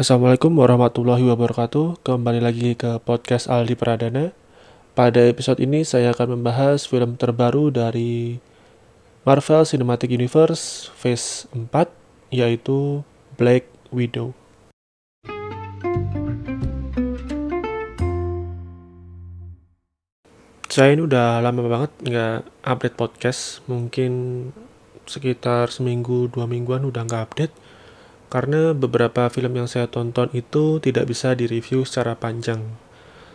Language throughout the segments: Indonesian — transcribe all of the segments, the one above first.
Assalamualaikum warahmatullahi wabarakatuh. Kembali lagi ke podcast Aldi Pradana. Pada episode ini saya akan membahas film terbaru dari Marvel Cinematic Universe Phase 4 yaitu Black Widow. Saya ini udah lama banget nggak update podcast, mungkin sekitar seminggu dua mingguan udah nggak update karena beberapa film yang saya tonton itu tidak bisa direview secara panjang.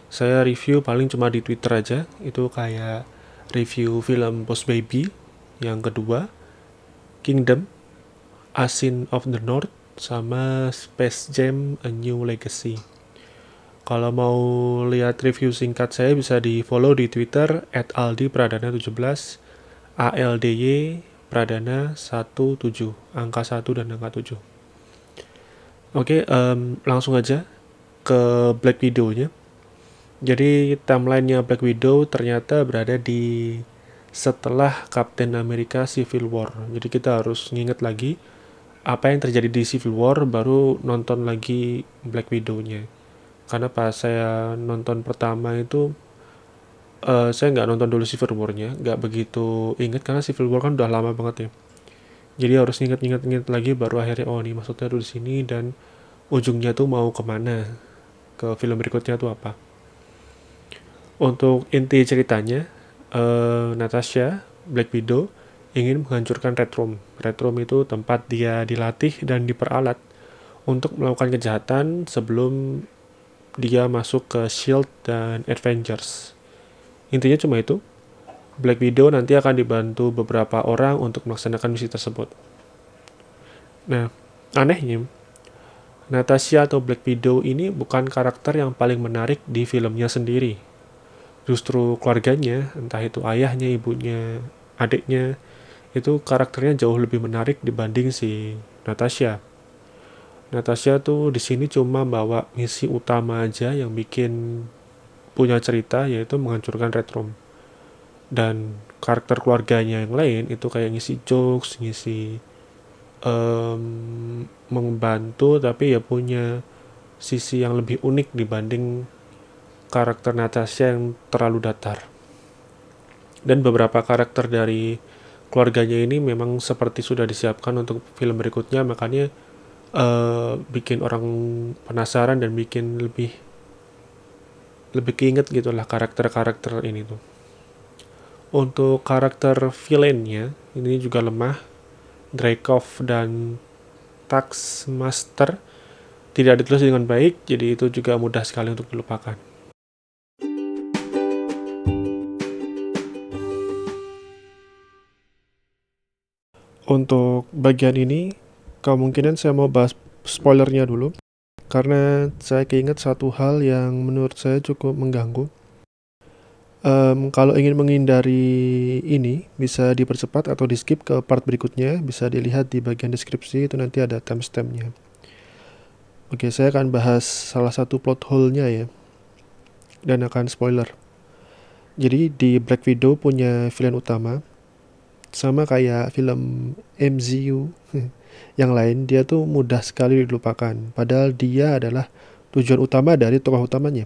Saya review paling cuma di Twitter aja, itu kayak review film Boss Baby, yang kedua, Kingdom, Asin of the North, sama Space Jam A New Legacy. Kalau mau lihat review singkat saya bisa di follow di Twitter at Aldi Pradana 17 ALDY Pradana 17 angka 1 dan angka 7. Oke, um, langsung aja ke Black Widow-nya. Jadi timelinenya Black Widow ternyata berada di setelah Captain America Civil War. Jadi kita harus nginget lagi apa yang terjadi di Civil War baru nonton lagi Black Widow-nya. Karena pas saya nonton pertama itu uh, saya nggak nonton dulu Civil War-nya, nggak begitu inget karena Civil War kan udah lama banget ya jadi harus inget-inget lagi baru akhirnya oh nih maksudnya tuh di sini dan ujungnya tuh mau ke mana? Ke film berikutnya tuh apa? Untuk inti ceritanya uh, Natasha Black Widow ingin menghancurkan Red Room. Red Room itu tempat dia dilatih dan diperalat untuk melakukan kejahatan sebelum dia masuk ke SHIELD dan Avengers. Intinya cuma itu Black Widow nanti akan dibantu beberapa orang untuk melaksanakan misi tersebut. Nah, anehnya, Natasha atau Black Widow ini bukan karakter yang paling menarik di filmnya sendiri. Justru keluarganya, entah itu ayahnya, ibunya, adiknya, itu karakternya jauh lebih menarik dibanding si Natasha. Natasha tuh di sini cuma bawa misi utama aja yang bikin punya cerita yaitu menghancurkan Red Room dan karakter keluarganya yang lain itu kayak ngisi jokes ngisi um, membantu tapi ya punya sisi yang lebih unik dibanding karakter Natasha yang terlalu datar. Dan beberapa karakter dari keluarganya ini memang seperti sudah disiapkan untuk film berikutnya makanya uh, bikin orang penasaran dan bikin lebih lebih keinget gitulah karakter-karakter ini tuh untuk karakter villainnya ini juga lemah. Dreykov dan Taxmaster tidak ditulis dengan baik, jadi itu juga mudah sekali untuk dilupakan. Untuk bagian ini, kemungkinan saya mau bahas spoilernya dulu, karena saya keinget satu hal yang menurut saya cukup mengganggu Um, kalau ingin menghindari ini, bisa dipercepat atau di skip ke part berikutnya. Bisa dilihat di bagian deskripsi, itu nanti ada timestampnya. Oke, saya akan bahas salah satu plot hole-nya ya. Dan akan spoiler. Jadi di Black Widow punya villain utama. Sama kayak film MCU yang lain, dia tuh mudah sekali dilupakan. Padahal dia adalah tujuan utama dari tokoh utamanya.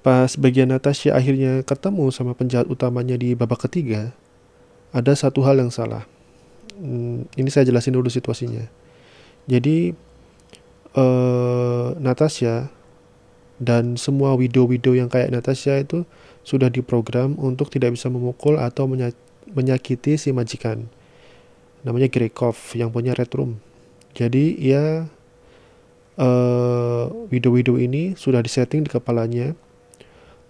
Pas bagian Natasha akhirnya ketemu sama penjahat utamanya di babak ketiga, ada satu hal yang salah. Hmm, ini saya jelasin dulu situasinya. Jadi uh, Natasha dan semua widow-widow yang kayak Natasha itu sudah diprogram untuk tidak bisa memukul atau menyakiti si majikan. Namanya Grekov yang punya Red Room. Jadi ya uh, widow-widow ini sudah disetting di kepalanya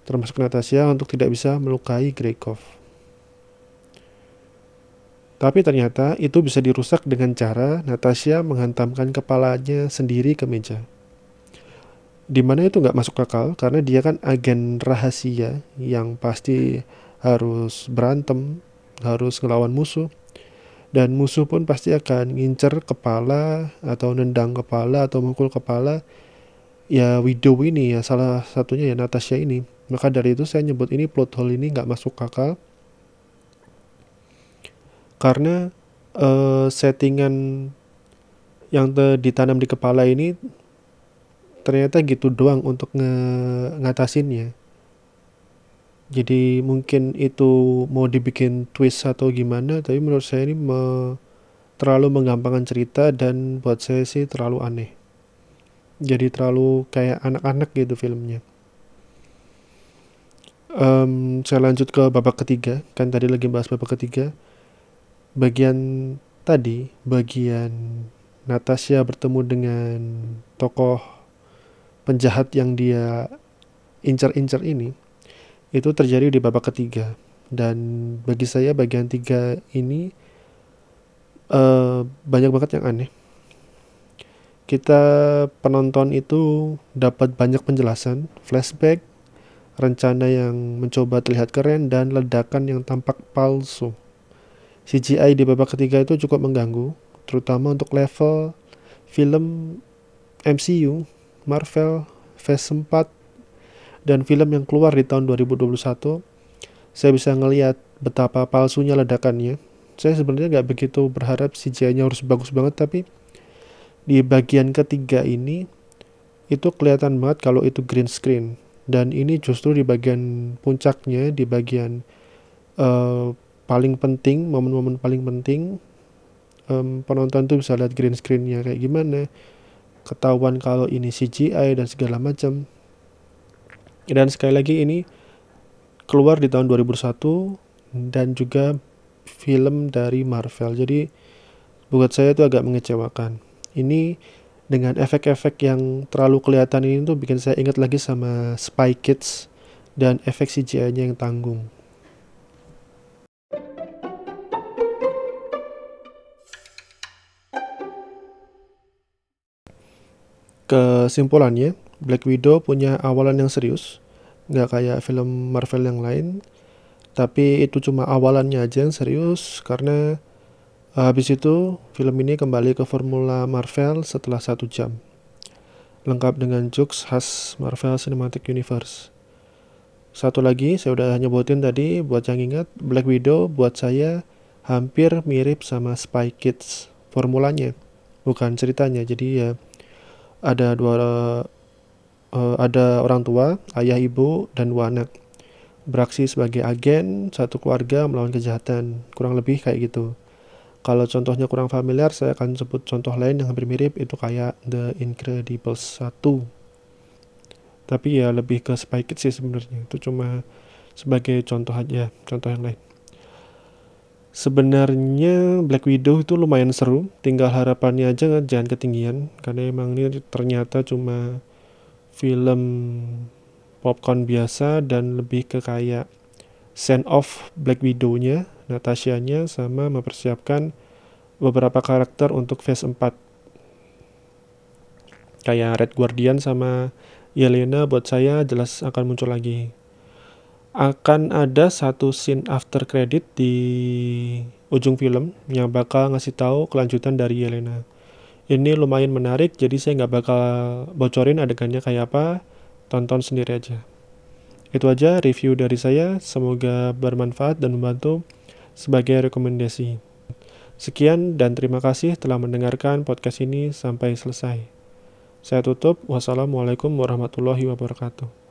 termasuk Natasha untuk tidak bisa melukai Grekov. Tapi ternyata itu bisa dirusak dengan cara Natasha menghantamkan kepalanya sendiri ke meja. Di mana itu nggak masuk akal karena dia kan agen rahasia yang pasti harus berantem, harus ngelawan musuh. Dan musuh pun pasti akan ngincer kepala atau nendang kepala atau mukul kepala ya widow ini ya salah satunya ya Natasha ini maka dari itu saya nyebut ini plot hole ini nggak masuk akal. Karena uh, settingan yang ditanam di kepala ini ternyata gitu doang untuk nge ngatasinnya. Jadi mungkin itu mau dibikin twist atau gimana tapi menurut saya ini me, terlalu menggampangkan cerita dan buat saya sih terlalu aneh. Jadi terlalu kayak anak-anak gitu filmnya um, saya lanjut ke babak ketiga. Kan tadi lagi bahas babak ketiga. Bagian tadi bagian Natasha bertemu dengan tokoh penjahat yang dia incer-incer ini itu terjadi di babak ketiga. Dan bagi saya bagian tiga ini uh, banyak banget yang aneh. Kita penonton itu dapat banyak penjelasan flashback rencana yang mencoba terlihat keren dan ledakan yang tampak palsu. CGI di babak ketiga itu cukup mengganggu terutama untuk level film MCU Marvel Phase 4 dan film yang keluar di tahun 2021 saya bisa ngelihat betapa palsunya ledakannya. Saya sebenarnya nggak begitu berharap CGI-nya harus bagus banget tapi di bagian ketiga ini itu kelihatan banget kalau itu green screen dan ini justru di bagian puncaknya di bagian uh, paling penting momen-momen paling penting um, penonton tuh bisa lihat green screennya kayak gimana ketahuan kalau ini CGI dan segala macam dan sekali lagi ini keluar di tahun 2001 dan juga film dari Marvel. Jadi buat saya itu agak mengecewakan. Ini dengan efek-efek yang terlalu kelihatan ini tuh bikin saya ingat lagi sama Spy Kids dan efek CGI-nya yang tanggung. Kesimpulannya, Black Widow punya awalan yang serius, nggak kayak film Marvel yang lain. Tapi itu cuma awalannya aja yang serius karena habis itu film ini kembali ke formula Marvel setelah satu jam. Lengkap dengan jokes khas Marvel Cinematic Universe. Satu lagi, saya udah nyebutin tadi buat yang ingat, Black Widow buat saya hampir mirip sama Spy Kids formulanya, bukan ceritanya. Jadi ya ada dua uh, ada orang tua, ayah ibu, dan dua anak. Beraksi sebagai agen satu keluarga melawan kejahatan. Kurang lebih kayak gitu. Kalau contohnya kurang familiar, saya akan sebut contoh lain yang hampir mirip, itu kayak The Incredibles 1. Tapi ya lebih ke Spy Kids sih sebenarnya. Itu cuma sebagai contoh aja, contoh yang lain. Sebenarnya Black Widow itu lumayan seru, tinggal harapannya aja jangan ketinggian, karena emang ini ternyata cuma film popcorn biasa dan lebih ke kayak send off Black Widow-nya, Natasha-nya sama mempersiapkan beberapa karakter untuk phase 4. Kayak Red Guardian sama Yelena buat saya jelas akan muncul lagi. Akan ada satu scene after credit di ujung film yang bakal ngasih tahu kelanjutan dari Yelena ini lumayan menarik jadi saya nggak bakal bocorin adegannya kayak apa tonton sendiri aja itu aja review dari saya. Semoga bermanfaat dan membantu sebagai rekomendasi. Sekian dan terima kasih telah mendengarkan podcast ini sampai selesai. Saya tutup. Wassalamualaikum warahmatullahi wabarakatuh